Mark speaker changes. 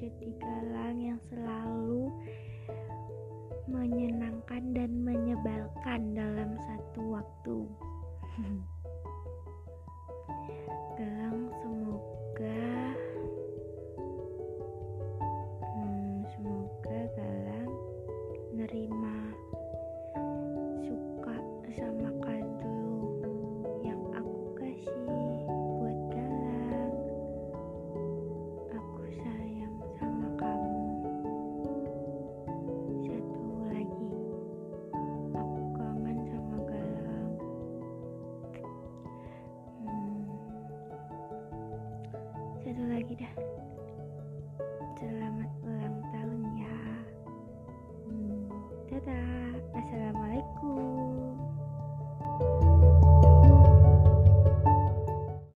Speaker 1: menjadi galang yang selalu menyenangkan dan menyebalkan dalam satu waktu. Galang semoga hmm, semoga Galang nerima satu lagi dah. Selamat ulang tahun ya. Hmm, dadah. Assalamualaikum.